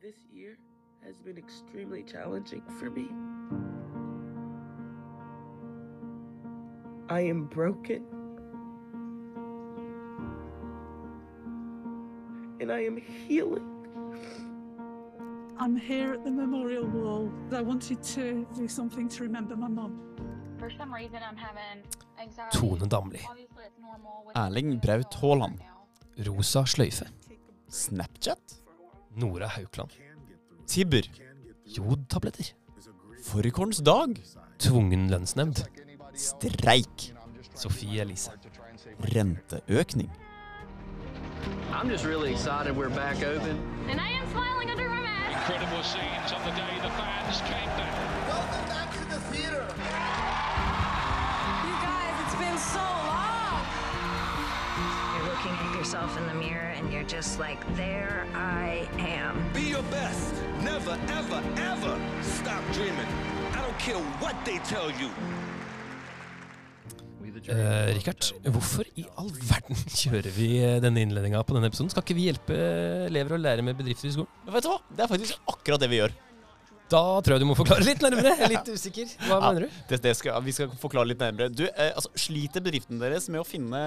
This year has been extremely challenging for me. I am broken. And I am healing. I'm here at the memorial wall. I wanted to do something to remember my mom. For some reason, I'm having anxiety. Tone er Damli. Obviously, it's normal with Erling Braut that's Haaland. Rosa sløyfe. Snapchat? Nora Haukland. Tibber? Jodtabletter. Fårikålens dag? Tvungen lønnsnemnd. Streik? Sofie Elise. Renteøkning? I'm just really excited we're back open. And I am smiling under my mask. Incredible scenes on the day the fans came down. You looking at yourself in the mirror and you're just like, there I am. Be your best. Never, ever, ever stop dreaming. I don't care what they tell you. Eh, Rikard, hvorfor i all verden kjører vi eh, denne innledninga på denne episoden? Skal ikke vi hjelpe elever å lære med bedrifter i skolen? Vet du hva? Det er faktisk akkurat det vi gjør. Da tror jeg du må forklare litt nærmere. Jeg er litt usikker. Hva Ja, mener du? Det, det skal, vi skal forklare litt nærmere. Du, eh, altså, Sliter bedriften deres med å finne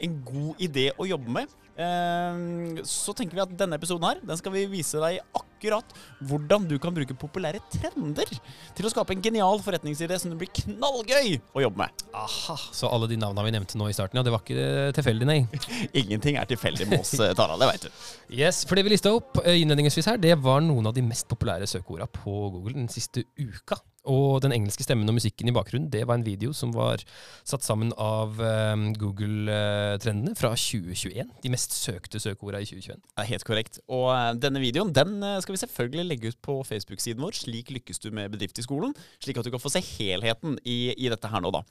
en god idé å jobbe med? Eh, så tenker vi at denne episoden her, den skal vi vise deg akkurat hvordan du kan bruke populære trender til å skape en genial forretningsidé som det blir knallgøy å jobbe med. Aha, Så alle de navnene vi nevnte nå i starten, ja, det var ikke eh, tilfeldig, nei? Ingenting er tilfeldig med oss, eh, Tara. Det veit du. Yes, for det vi lista opp eh, innledningsvis her, det var noen av de mest populære søkeorda på Google den siste uka. Og den engelske stemmen og musikken i bakgrunnen, det var en video som var satt sammen av um, Google-trendene fra 2021. De mest søkte søkeorda i 2021. Det er helt korrekt. Og uh, denne videoen den eh, skal vi selvfølgelig legge ut på Facebook-siden vår. Slik lykkes du med bedrift i skolen. Slik at du kan få se helheten i, i dette her nå, da.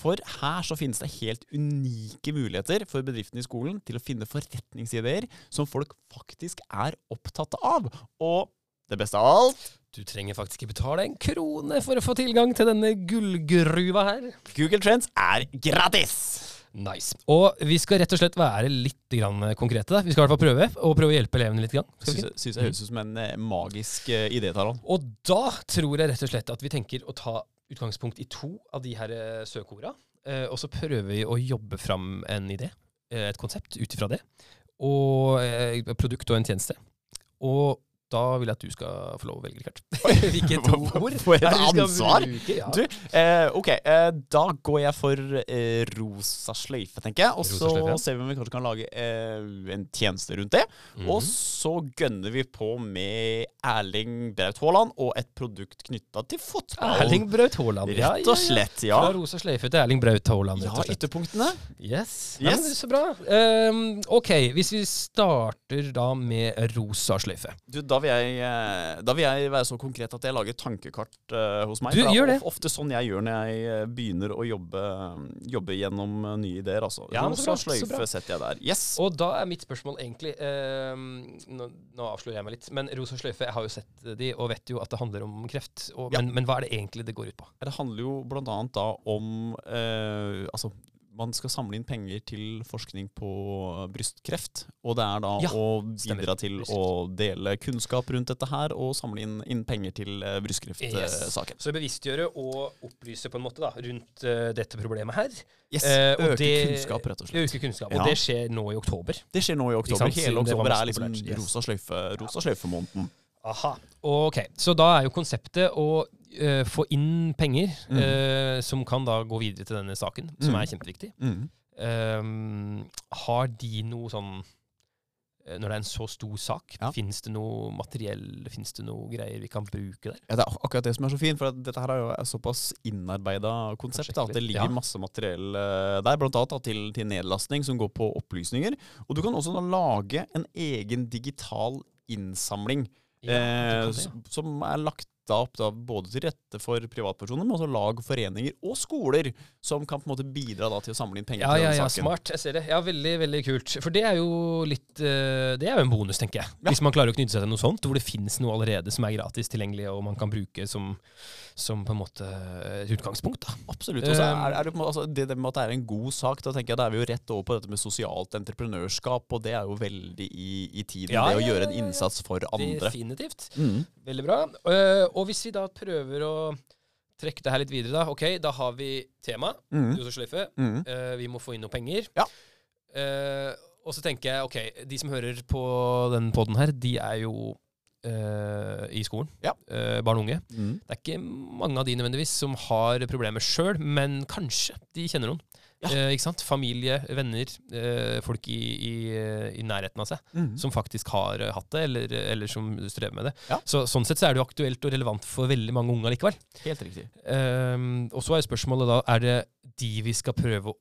For her så finnes det helt unike muligheter for bedriftene i skolen til å finne forretningsideer som folk faktisk er opptatt av. Og det beste av alt Du trenger faktisk ikke betale en krone for å få tilgang til denne gullgruva her. Google Trends er gratis! Nice. Og vi skal rett og slett være litt grann konkrete. Da. Vi skal i hvert fall prøve, og prøve å hjelpe elevene litt. Grann. Skal vi Syns syns jeg høres ut som en eh, magisk uh, idé, Taran. Og da tror jeg rett og slett at vi tenker å ta utgangspunkt i to av de her eh, søkeorda. Uh, og så prøver vi å jobbe fram en idé, eh, et konsept, ut ifra det. Og eh, et produkt og en tjeneste. Og da vil jeg at du skal få lov å velge, Rikard. Hvilke to ord For et ansvar! bruke? Ja. Du, eh, ok, eh, da går jeg for eh, rosa sløyfe, tenker jeg. Og så ser vi om vi kanskje kan lage eh, en tjeneste rundt det. Mhm. Og så gønner vi på med Erling Braut Haaland og et produkt knytta til fotball. Erling Braut Haaland. Rett og slett, ja. Fra rosa sløyfe til Erling Braut Haaland, Ja, rett og slett. ytterpunktene. Yes. Yes. Nei, men så bra. Um, ok, hvis vi starter da med rosa sløyfe. Du, da vil, jeg, eh, da vil jeg være så konkret at jeg lager tankekart eh, hos meg. Du, det er. Ofte sånn jeg gjør når jeg eh, begynner å jobbe, jobbe gjennom eh, nye ideer. Altså. Ja, så bra, så sløyfe setter jeg der. Yes. Og da er mitt spørsmål egentlig ehm, nå, nå avslører jeg meg litt, men rosa sløyfe, jeg har jo sett de og vet jo at det handler om kreft. Og, Ja. men, men hva er det egentlig det går ut på? Det handler jo annet da om eh, Altså, man skal samle inn penger til forskning på brystkreft. Og det er da Ja, å bidra til å dele kunnskap rundt dette her, og samle inn, inn penger til brystkreftsaken. brystkreftsaken. Så bevisstgjøre og opplyse på en måte da, rundt uh, dette problemet her. Yes, uh, Øke det- kunnskap, rett og slett. Øke kunnskap, Ja. Og det skjer nå i oktober. Det skjer nå i oktober. Hele oktober er liksom yes. rosa sløyfe, rosa sløyfe-måneden. Aha. Ok, Så da er jo konseptet å eh, få inn penger Mm. uh, som kan da gå videre til denne saken, som Mm. er kjempeviktig. Mm. Ehm, har de noe sånn Når det er en så stor sak, Ja. finnes det noe materiell, finnes det noe greier vi kan bruke der? Ja, det er akkurat det som er så fint, for dette her er jo et såpass innarbeida konsept. Da, at det ligger ja. masse materiell der, blant annet da, til, til nedlastning som går på opplysninger. Og du kan også da lage en egen digital innsamling Ja, eh, som er lagt da, da både til rette for privatpersoner, men også lag, foreninger og skoler som kan på en måte bidra da til å samle inn penger Ja, til ja, den ja, saken. smart. Jeg ser det. Ja, Veldig veldig kult. For det er jo litt eh, Det er jo en bonus, tenker jeg. Hvis man klarer å knytte seg til noe sånt, hvor det finnes noe allerede som er gratis tilgjengelig, og man kan bruke som, som på en måte et utgangspunkt. da. Absolutt. Og så Um, er, er det, altså, det, det med at det er en god sak, da tenker jeg da er vi jo rett over på dette med sosialt entreprenørskap, og det er jo veldig i, i tiden. Ja, det å gjøre en innsats for andre. Definitivt. Mm. Veldig bra. Eh, og hvis vi da prøver å trekke det her litt videre, da. Ok, da har vi tema. Mm. Josef sløyfe. Mm. Eh, vi må få inn noe penger. Ja. Eh, og så tenker jeg, ok, de som hører på den poden her, de er jo eh, i skolen. Ja. Uh, barn og unge. Mm. Det er ikke mange av de nødvendigvis som har problemer sjøl, men kanskje de kjenner noen. Ja. Uh, ikke sant? Familie, venner, folk i, i, i nærheten av seg Mm. som faktisk har hatt det, eller, eller som strever med det. Ja. Så, sånn sett så er det jo aktuelt og relevant for veldig mange unge likevel. Helt riktig. Ehm, og så er spørsmålet da Er det de vi skal prøve å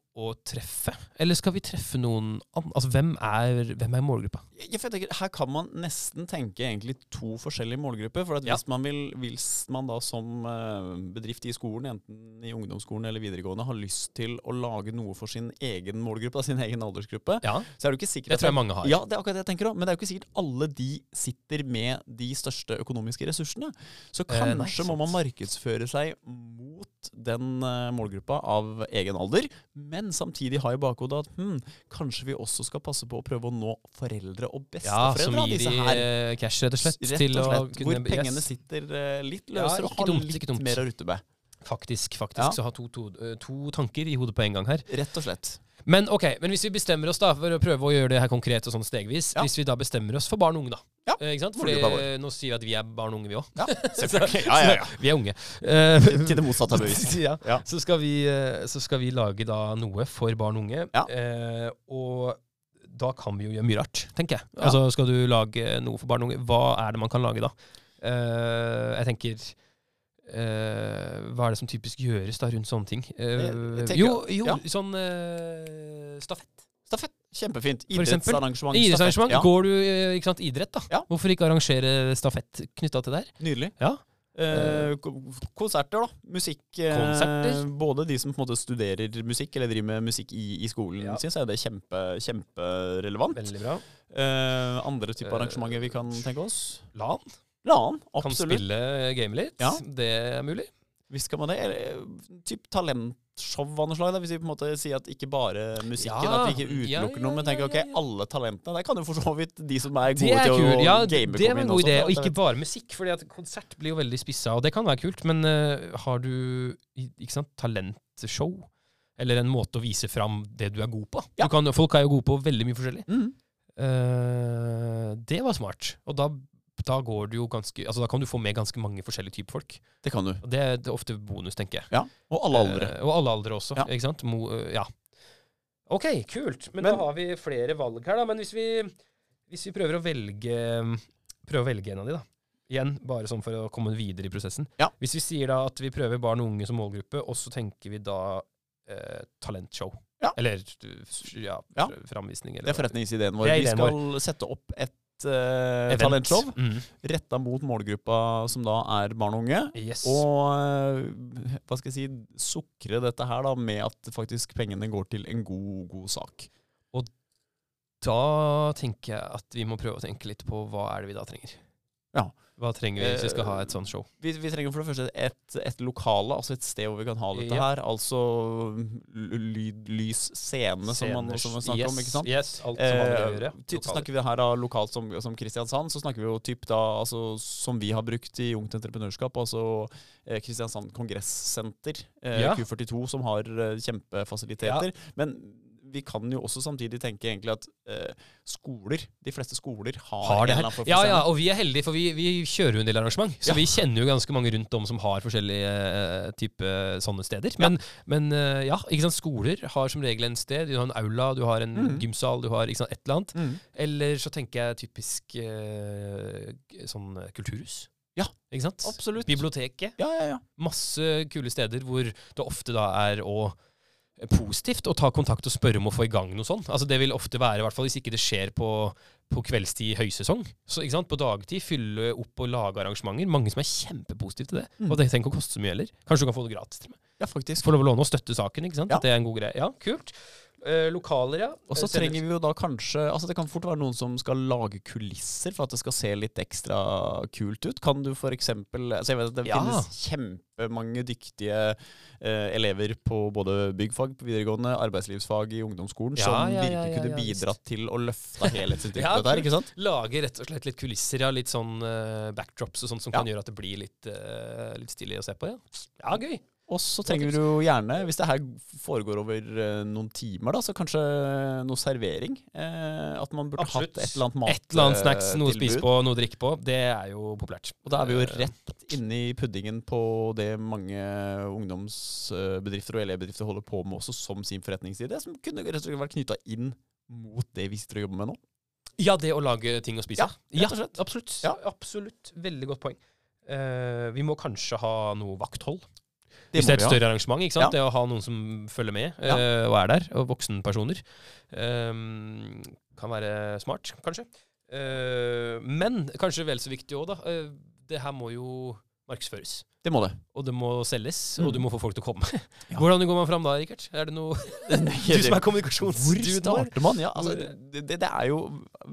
treffe, eller skal vi treffe noen annen? Altså, hvem er, hvem er målgruppa? Jeg, jeg tenker, her kan man nesten tenke egentlig to forskjellige målgrupper. For at Ja. hvis man vil, hvis man da som eh, bedrift i skolen, enten i ungdomsskolen eller videregående, har lyst til å lage noe for sin egen målgruppe, sin egen aldersgruppe, Ja, så er det jo ikke sikkert det tror jeg mange har. Ja, det er akkurat det jeg tenker også. Men det er jo ikke sikkert alle de sitter med de største økonomiske ressursene. Så Eh, kanskje må man markedsføre seg mot den eh, målgruppa av egen alder, men samtidig ha i bakhodet at hm, kanskje vi også skal passe på å prøve å nå foreldre og Ja, som besteforeldre gir disse her. eh, cash, rett og slett. Rett og slett. kunne- Hvor pengene sitter eh, litt løsere ja, og har litt dumt. mer å rutte med. Faktisk, faktisk. Ja. Så ha to, to, eh, to tanker i hodet på en gang her. Rett og slett. Men ok, men hvis vi bestemmer oss da for å prøve å gjøre det her konkret og sånn stegvis, Ja. hvis vi da bestemmer oss for barn og unge, da. Ja, Eh, ikke sant? Fordi nå sier vi at vi er barn og unge, vi òg. Ja, selvfølgelig. Ja, ja, ja. vi er unge. Eh, Til- til det motsatte er bevist. ja. Så, skal vi, eh, så skal vi lage da noe for barn og unge. Ja. Eh, og da kan vi jo gjøre mye rart, tenker jeg. Altså, skal du lage noe for barn og unge, hva er det man kan lage da? Eh, jeg tenker Hva er det som typisk gjøres da rundt sånne ting? Eh, jo, jo ja. sånn eh, stafett. Stafett. Kjempefint. Idrettsarrangement. Idrettsarrangement. Ja. Går du eh, ikke sant, idrett, da? Ja. Hvorfor ikke arrangere stafett knytta til det her? Nydelig. Ja. Eh, konserter, da. Musikk. eh, Konserter. Både de som på en måte studerer musikk, eller driver med musikk i, i skolen Ja. så er det kjempe, kjemperelevant. Veldig bra. Eh, andre typer Eh, arrangementer vi kan tenke oss? LAN. LAN, Kan absolutt. spille game litt. Ja. Det er mulig. Visst kan man det. Eller typ talentshow av noe slag. Hvis vi på en måte sier at ikke bare musikken, Ja. at vi ikke utelukker ja, noe, men tenker ok, ja, ja. alle talentene. Der kan jo for så vidt de som er gode er til å. Ja, game det var en god idé. Og ikke bare musikk, fordi at konsert blir jo veldig spissa, og det kan være kult, men uh, har du ikke sant, talentshow? Eller en måte å vise fram det du er god på. Ja. Du kan, folk er jo gode på veldig mye forskjellig. Mm. Uh, det var smart. Og da, da går du jo ganske Altså da kan du få med ganske mange forskjellige typer folk. Det kan du. Og det, det er ofte bonus, tenker jeg. Ja. Og alle aldre. Eh, og alle aldre også, Ja. ikke sant? Mo, eh, ja. OK, kult. Men, Men- da har vi flere valg her, da. Men hvis vi, hvis vi prøver å velge Prøve å velge en av de, da. Igjen, bare sånn for å komme videre i prosessen. Ja. Hvis vi sier da at vi prøver barn og unge som målgruppe, og så tenker vi da eh, talentshow. Ja. Eller ja, Ja. framvisning. Eller Det er forretningsideen vår. Er Vi skal skal sette opp et Event. talentshow Mm. retta mot målgruppa som da er barn og unge. Yes. Og uh, hva skal jeg si sukre dette her da med at faktisk pengene går til en god, god sak. Og Da tenker jeg at vi må prøve å tenke litt på hva er det vi da trenger. Ja. Hva trenger vi hvis vi skal ha et sånt show? Vi, vi trenger for det første et, et lokale, altså et sted hvor vi kan ha dette Ja. her. Altså lyd, lys, scene, som man som man snakker om. Ikke sant? Yes, alt som man gjør. ja. Eh, ty- snakker vi her da lokalt som, som Kristiansand, så snakker vi jo typ da, altså, som vi har brukt i Ungt Entreprenørskap, altså eh, Kristiansand Kongressenter, eh, Ja. Q42, som har eh, kjempefasiliteter. Men vi kan jo også samtidig tenke egentlig at eh, skoler, de fleste skoler, har, har det her. Ja, ja, og vi er heldige, for vi, vi kjører jo en del arrangement. Så Ja. vi kjenner jo ganske mange rundt om som har forskjellige uh, type sånne steder. Men, men eh, ja, ikke sant, skoler har som regel en sted. Du har en aula, du har en mm. gymsal, du har ikke sant, et eller annet. Mm. Eller så tenker jeg typisk eh, sånn eh, kulturhus. Ja, Ikke sant? Absolutt. Biblioteket. Ja, ja, ja. Masse kule steder hvor det ofte da er å positivt å ta kontakt og spørre om å få i gang noe sånt. Altså Det vil ofte være, i hvert fall hvis ikke det skjer på, på kveldstid i høysesong. Så ikke sant? På dagtid fylle opp og lage arrangementer. Mange som er kjempepositive til det. Mm. Og det trenger ikke å koste så mye heller. Kanskje du kan få det gratis til med. Ja, faktisk. Får lov å låne og støtte saken. ikke sant? Ja. At det er en god greie. Ja, kult. Eh, lokaler, ja. Og så Eh, trenger vi jo da kanskje Altså Det kan fort være noen som skal lage kulisser for at det skal se litt ekstra kult ut. Kan du f.eks. Altså jeg vet at det Ja. finnes kjempemange dyktige eh, elever på både byggfag på videregående, arbeidslivsfag i ungdomsskolen, Ja, som ja, virkelig kunne bidratt til å løfte helhetsinntrykket Ja, der. ikke sant? Lage rett og slett litt kulisser, ja. Litt sånn eh, backdrops og sånt som kan gjøre at det blir litt, eh, litt stilig å se på. Ja, ja gøy. Og så trenger du gjerne, hvis det her foregår over eh, noen timer, da, så kanskje noe servering. Eh, at man burde Absolutt. hatt et eller annet mat Et eller annet snacks, noe å spise på, noe å drikke på. Det er jo populært. Og da er vi jo Eh, rett inne i puddingen på det mange ungdomsbedrifter og elevbedrifter holder på med også som sin forretningsidé, som kunne rett og slett vært knytta inn mot det vi sitter og jobber med nå. Ja, det å lage ting å spise. Ja, slett. absolutt. Ja. Absolutt. Veldig godt poeng. Uh, vi må kanskje ha noe vakthold. Det Hvis det er et større arrangement. ikke sant? Det å ha noen som følger med eh, og er der, og voksenpersoner, um, kan være smart, kanskje. Uh, men kanskje vel så viktig òg, da. Uh, det her må jo markedsføres. Det må det. Og det må selges, Mm. og du må få folk til å komme. Ja. Hvordan går man fram da, Rikard? Er det noe Du som er kommunikasjonsstudent. Hvor starter man? Ja, altså, det, det er jo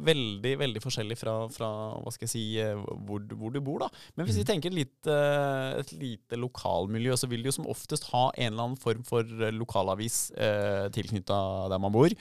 veldig veldig forskjellig fra, fra hva skal jeg si, eh, hvor, hvor du bor. da. Men hvis vi Mm. tenker litt, eh, et lite lokalmiljø, så vil du jo som oftest ha en eller annen form for eh, lokalavis eh, tilknytta der man bor.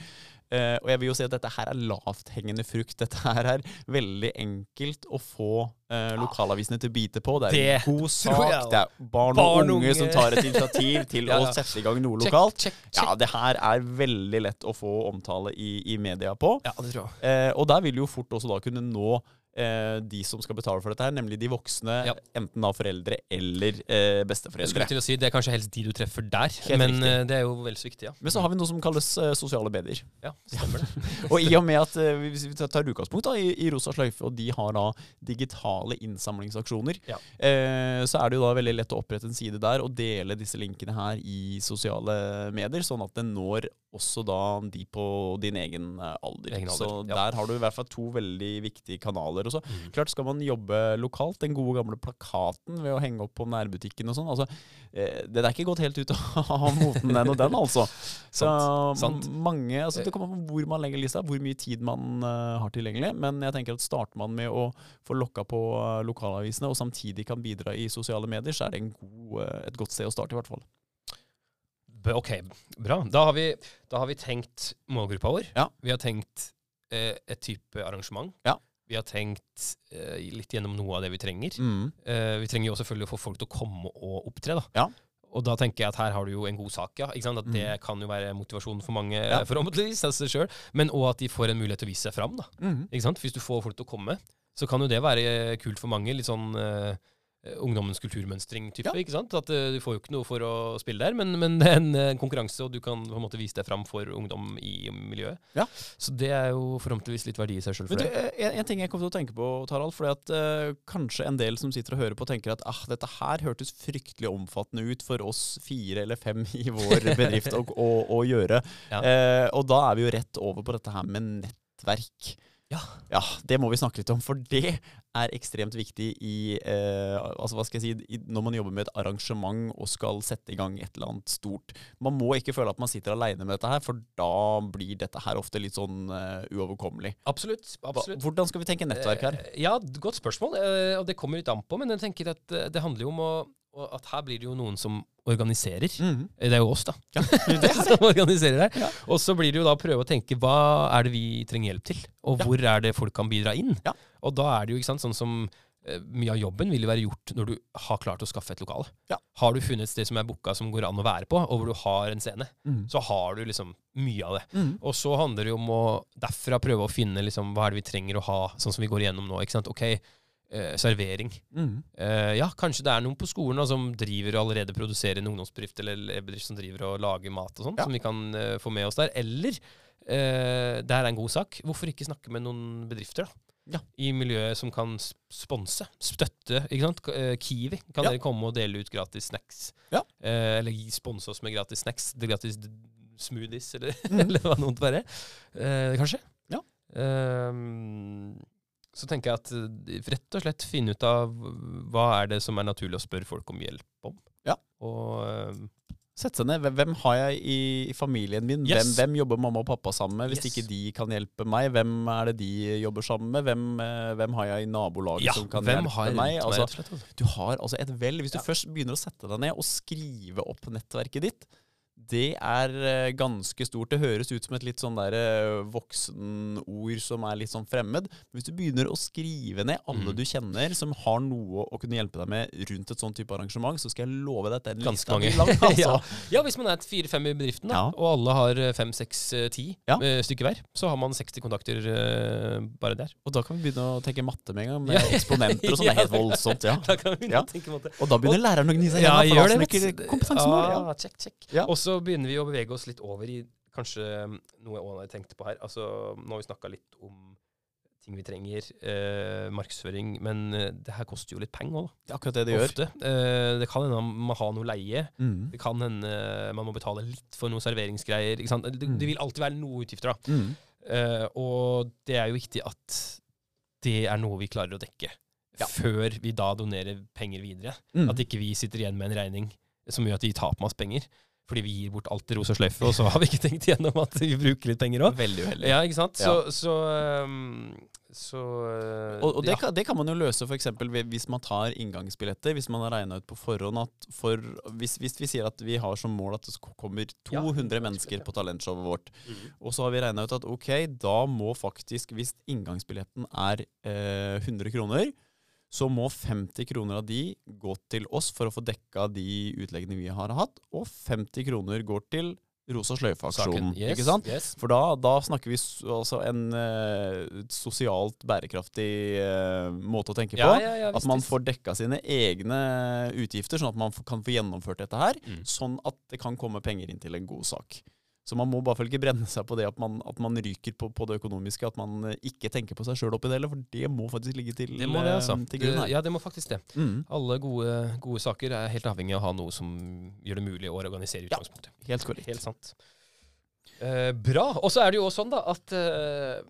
Eh, og jeg vil jo si at dette her er lavthengende frukt. Dette her er veldig enkelt å få eh, lokalavisene til å bite på. Det er Det en god sak. Det er barn, og unge, unge som tar et initiativ til Ja, ja. å sette i gang noe Check, lokalt. check, Ja, det her er veldig lett å få omtale i, i media på. Ja, det tror jeg. Eh, og der vil jo fort også da kunne nå eh, de som skal betale for dette her, nemlig de voksne, Ja. enten da foreldre eller eh, Jeg skulle til å si Det er kanskje helst de du treffer der, Helt men riktig. eh, det er jo vel så viktig, ja. Men så har vi noe som kalles eh, sosiale medier. Ja, stemmer det. Og i og med at eh, hvis vi tar utgangspunkt da, i, i Rosa sløyfe, og de har da digitale innsamlingsaksjoner, Ja. eh, så er det jo da veldig lett å opprette en side der og dele disse linkene her i sosiale medier, sånn at det når også da de på din egen alder. Egen alder, Så ja. der har du i hvert fall to veldig viktige kanaler. Og så Mm. klart skal man jobbe lokalt, den gode gamle plakaten ved å henge opp på nærbutikken og sånn. Altså, eh, det er ikke gått helt ut av moten ennå, den altså. Så Sant, mange, altså Det kommer an på hvor man legger lista, hvor mye tid man eh, har tilgjengelig. Men jeg tenker at starter man med å få lokka på eh, lokalavisene, og samtidig kan bidra i sosiale medier, så er det en god, eh, et godt sted å starte, i hvert fall. Ok, bra. Da har vi, da har vi tenkt målgruppa vår. Ja. Vi har tenkt eh, et type arrangement. Ja. Vi har tenkt eh, litt gjennom noe av det vi trenger. Mm. Eh, vi trenger jo selvfølgelig å få folk til å komme og opptre. da. Ja. Og da tenker jeg at her har du jo en god sak, ja. At det kan jo være motivasjonen for mange, Mm. Ja. forhåpentligvis, av seg sjøl. Men òg at de får en mulighet til å vise seg fram. da. Mm. Hvis du får folk til å komme, så kan jo det være kult for mange. Litt sånn eh, ungdommens kulturmønstring-type. Ja. ikke sant? At uh, Du får jo ikke noe for å spille der, men, men det er en en, konkurranse, og du kan på en måte vise deg fram for ungdom i miljøet. Ja. Så det er jo forhåpentligvis litt verdi i seg sjøl for eh, en, en ting jeg kom til å tenke på, Tarald, fordi at eh, kanskje en del som sitter og hører på, tenker at ah, dette her hørtes fryktelig omfattende ut for oss fire eller fem i vår bedrift å, å, å gjøre. Ja. Uh, og da er vi jo rett over på dette her med nettverk. Ja. Ja, det må vi snakke litt om, for det er ekstremt viktig i eh, altså hva skal jeg si, i, når man jobber med et arrangement og skal sette i gang et eller annet stort. Man må ikke føle at man sitter aleine med dette her, for da blir dette her ofte litt sånn uh, uoverkommelig. Absolutt. Absolutt. Hvordan skal vi tenke nettverk her? Eh, Ja, godt spørsmål. eh, Og det kommer litt an på, men jeg tenker at det handler jo om å og at her blir det jo noen som organiserer. Mm. Eh, Det er jo oss, da. Ja, det er som organiserer her. Ja. Og så blir det jo da å prøve å tenke hva er det vi trenger hjelp til, og Ja. hvor er det folk kan bidra inn. Ja. Og da er det jo ikke sant, sånn som eh, mye av jobben vil jo være gjort når du har klart å skaffe et lokale. Ja. Har du funnet et sted som er booka som går an å være på, og hvor du har en scene, mm. så har du liksom mye av det. Mm. Og så handler det jo om å derfra prøve å finne liksom, hva er det vi trenger å ha, sånn som vi går igjennom nå. ikke sant? Ok, eh, servering. Mm. Eh, ja, kanskje det er noen på skolen da, som driver og allerede produserer en ungdomsbedrift eller bedrift som driver og lager mat og sånt, Ja. som vi kan eh, få med oss der. Eller eh, det her er en god sak. Hvorfor ikke snakke med noen bedrifter da? Ja. i miljøet som kan sponse, støtte. ikke sant? Eh, Kiwi, kan Ja. dere komme og dele ut gratis snacks? Ja. Eh, eller sponse oss med gratis snacks, det gratis smoothies, eller, mm. eller hva det måtte være. Kanskje? Ja. Så tenker jeg at eh, rett og slett finne ut av hva er det som er naturlig å spørre folk om hjelp om. Ja. Og eh, Sette seg ned. Hvem- har jeg i, i familien min? Yes. Hvem, hvem jobber mamma og pappa sammen med? Hvis Yes. ikke de kan hjelpe meg, hvem er det de jobber sammen med? Hvem, eh, hvem har jeg i nabolaget ja, som kan hjelpe meg? Altså, du har altså et vel. Hvis du først begynner å sette deg ned og skrive opp nettverket ditt, det er eh, ganske stort. Det høres ut som et litt sånn der eh, voksenord som er litt sånn fremmed. Men hvis du begynner å skrive ned alle mm. du kjenner som har noe å kunne hjelpe deg med rundt et sånn type arrangement, så skal jeg love deg at den lista blir lang. Altså. ja. ja, hvis man er fire-fem i bedriften, da, Ja. og alle har eh, fem, seks, ti Ja. stykker hver, så har man 60 kontakter uh, bare der. Og da kan vi begynne å tenke matte med en gang, med eksponenter og sånn. Det er helt voldsomt. ja. Da kan vi begynne å tenke matte. Og da begynner læreren å gni seg igjen, for snakker vet du. kompetansemål. Ja. Ja, check, check. Ja. Og så begynner vi å bevege oss litt over i kanskje noe noe Åna tenkte på her. Altså, nå har vi snakka litt om ting vi trenger, eh, markedsføring, men eh, det her koster jo litt penger òg, Det er akkurat det det gjør. Eh, det kan hende man må ha noe leie. Mm. Det kan hende man må betale litt for noen serveringsgreier. Ikke sant? Det, Mm. det vil alltid være noe utgifter, da. Mm. Eh, og det er jo viktig at det er noe vi klarer å dekke. Ja. Før vi da donerer penger videre. Mm. At ikke vi sitter igjen med en regning som gjør at vi taper masse penger. Fordi vi gir bort alt til rosa sløyfe, og så har vi ikke tenkt igjennom at vi bruker litt penger òg. Veldig uheldig. Ja, ikke sant? Ja. Så, så, um, så uh, Og, og det, ja. kan, det kan man jo løse f.eks. hvis man tar inngangsbilletter. Hvis man har regna ut på forhånd at for, hvis, hvis vi sier at vi har som mål at det kommer 200 mennesker på talentshowet vårt, Mhm. og så har vi regna ut at ok, da må faktisk, hvis inngangsbilletten er eh, 100 kroner, så må 50 kroner av de gå til oss for å få dekka de utleggene vi har hatt, og 50 kroner går til Rosa sløyfe-aksjonen. Yes, Ikke sant? Yes. For da, da snakker vi altså en eh, sosialt bærekraftig eh, måte å tenke Ja, på. ja, ja, at man får dekka sine egne utgifter, sånn at man kan få gjennomført dette her. Mm. Sånn at det kan komme penger inn til en god sak. Så man må bare ikke brenne seg på det at man, at man ryker på, på det økonomiske. At man eh, ikke tenker på seg sjøl oppi det heller, for det må faktisk ligge til, Det må det, eh, altså. til grunn her. Ja, det må faktisk det. Mm, Alle gode, gode saker er helt avhengig av å ha noe som gjør det mulig å organisere utgangspunktet. Ja. helt korrekt. Helt sant. Eh, bra. Og så er det jo også sånn, da, at eh,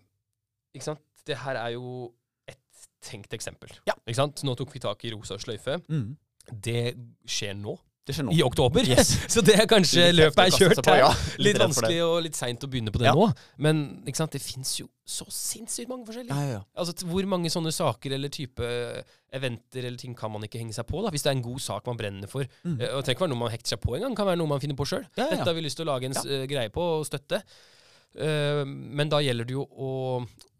Ikke sant. Det her er jo et tenkt eksempel. Ja. Ikke sant? Nå tok vi tak i rosa sløyfe. Mm. Det skjer nå. Det skjer nå. I oktober. Yes. så det er kanskje løpet er kjørt på, ja. Litt, Litt vanskelig og litt seint å begynne på det Ja. nå. Men det fins jo så sinnssykt mange forskjellige. Ja. Altså, Hvor mange sånne saker eller type eventer eller ting kan man ikke henge seg på? da? Hvis det er en god sak man brenner for. Mm. Eh, det trenger ikke være noe man hekter seg på engang. Kan være noe man finner på sjøl. Dette har vi lyst til å lage en eh, greie på og støtte. Uh, men da gjelder det jo å,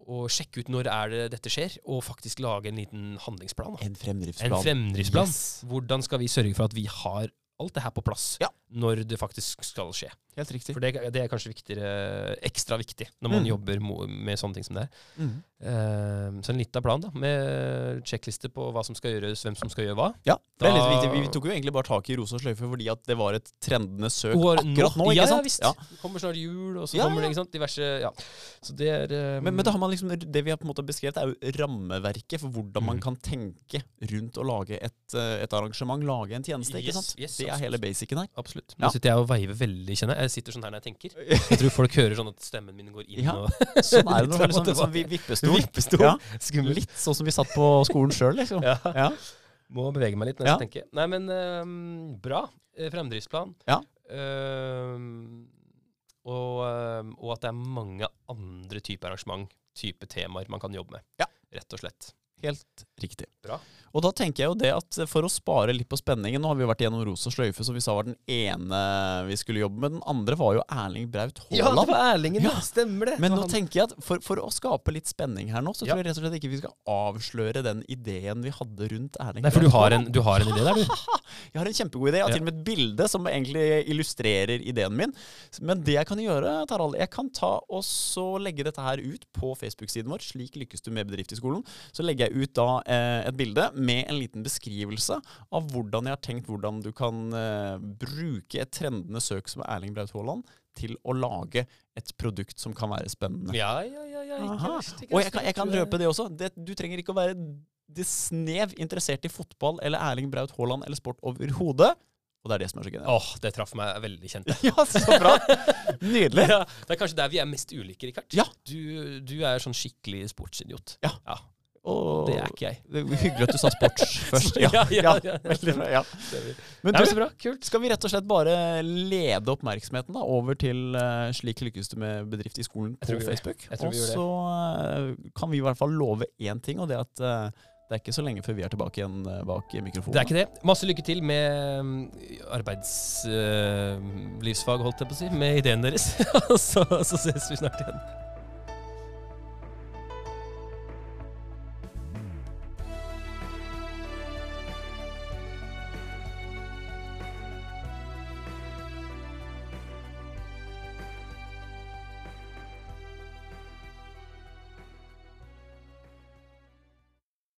å sjekke ut når er det dette skjer, og faktisk lage en liten handlingsplan. da. En fremdriftsplan. En fremdriftsplan. Yes. Hvordan skal vi sørge for at vi har alt det her på plass Ja. når det faktisk skal skje? Helt riktig. For det, det er kanskje viktigere, ekstra viktig når man Mm. jobber med sånne ting som det er. Mm. Uh, så en liten plan da, med sjekkliste på hva som skal gjøres, hvem som skal gjøre hva. Ja, det er litt viktig. Vi, tok jo egentlig bare tak i rosa sløyfe fordi at det var et trendende søk Og akkurat nå. ja, ikke sant? Ja, visst. Ja. Det kommer snart jul, og så Ja, kommer det ikke sant, diverse Ja. Så det er Um... Men, men man liksom, det vi har på en måte beskrevet, er jo rammeverket for hvordan man Mhm. kan tenke rundt å lage et, eh, et arrangement, lage en tjeneste. ikke Yes, sant? yes, det er hele basicen her. Absolutt. Ja. Sitter jeg og veiver veldig, kjenner jeg. Jeg sitter sånn her når jeg tenker. Jeg tror folk hører sånn at stemmen min går inn Ja, og Sånn er det når og liksom, sånn vi- vippestol. Vippestol. Ja, litt sånn som vi satt på skolen sjøl, liksom. Ja. Ja. Må bevege meg litt når jeg Ja. skal tenke. Nei, men um, bra. Eh, Fremdriftsplan. Ja. Um, og, ehm, og at det er mange andre typer arrangement, type temaer man kan jobbe med. Ja. Rett og slett. Helt riktig. Bra. Og da tenker jeg jo det at for å spare litt på spenningen Nå har vi vært gjennom Rosa sløyfe, som vi sa var den ene vi skulle jobbe med. Den andre var jo Erling Braut Haaland. Erlingen, Ja. Stemmer det. Men nå han. tenker jeg at for, for å skape litt spenning her nå, så Ja. tror jeg rett og slett ikke vi skal avsløre den ideen vi hadde rundt Erling Nei, for du har, en, du har en idé der, du. Jeg har en kjempegod idé. Jeg har Ja. til og med et bilde som egentlig illustrerer ideen min. Men det jeg kan gjøre, Tarald, jeg kan ta og så legge dette her ut på Facebook-siden vår. Slik lykkes du med bedrift i skolen. Så legger jeg ut da eh, et bilde med en liten beskrivelse av hvordan jeg har tenkt hvordan du kan eh, bruke et trendende søk som Erling Braut Haaland til å lage et produkt som kan være spennende. Ja, ja, ja. ja ikke verst, ikke Og jeg kan, jeg kan røpe det også. Det, du trenger ikke å være det snev interessert i fotball eller Erling Braut Haaland eller sport overhodet. Og det er det som er så genialt. Åh, det traff meg veldig kjent. Ja, så bra. Nydelig. Ja, det er kanskje der vi er mest ulike, Rikard. Ja. Du, du er sånn skikkelig sportsidiot. Ja. Ja. Og Det er ikke jeg. det er hyggelig at du sa sports først. Ja, Ja, ja, veldig bra. Ja. Men du, bra. Kult. skal vi rett og slett bare lede oppmerksomheten da, over til uh, Slik lykkes du med bedrift i skolen på. Facebook? Og så uh, kan vi i hvert fall love én ting, og det er at uh, det er ikke så lenge før vi er tilbake igjen bak mikrofonen. Det er ikke det. Masse lykke til med mm, arbeidslivsfag, holdt jeg på å si, med ideen deres. så, så ses vi snart igjen.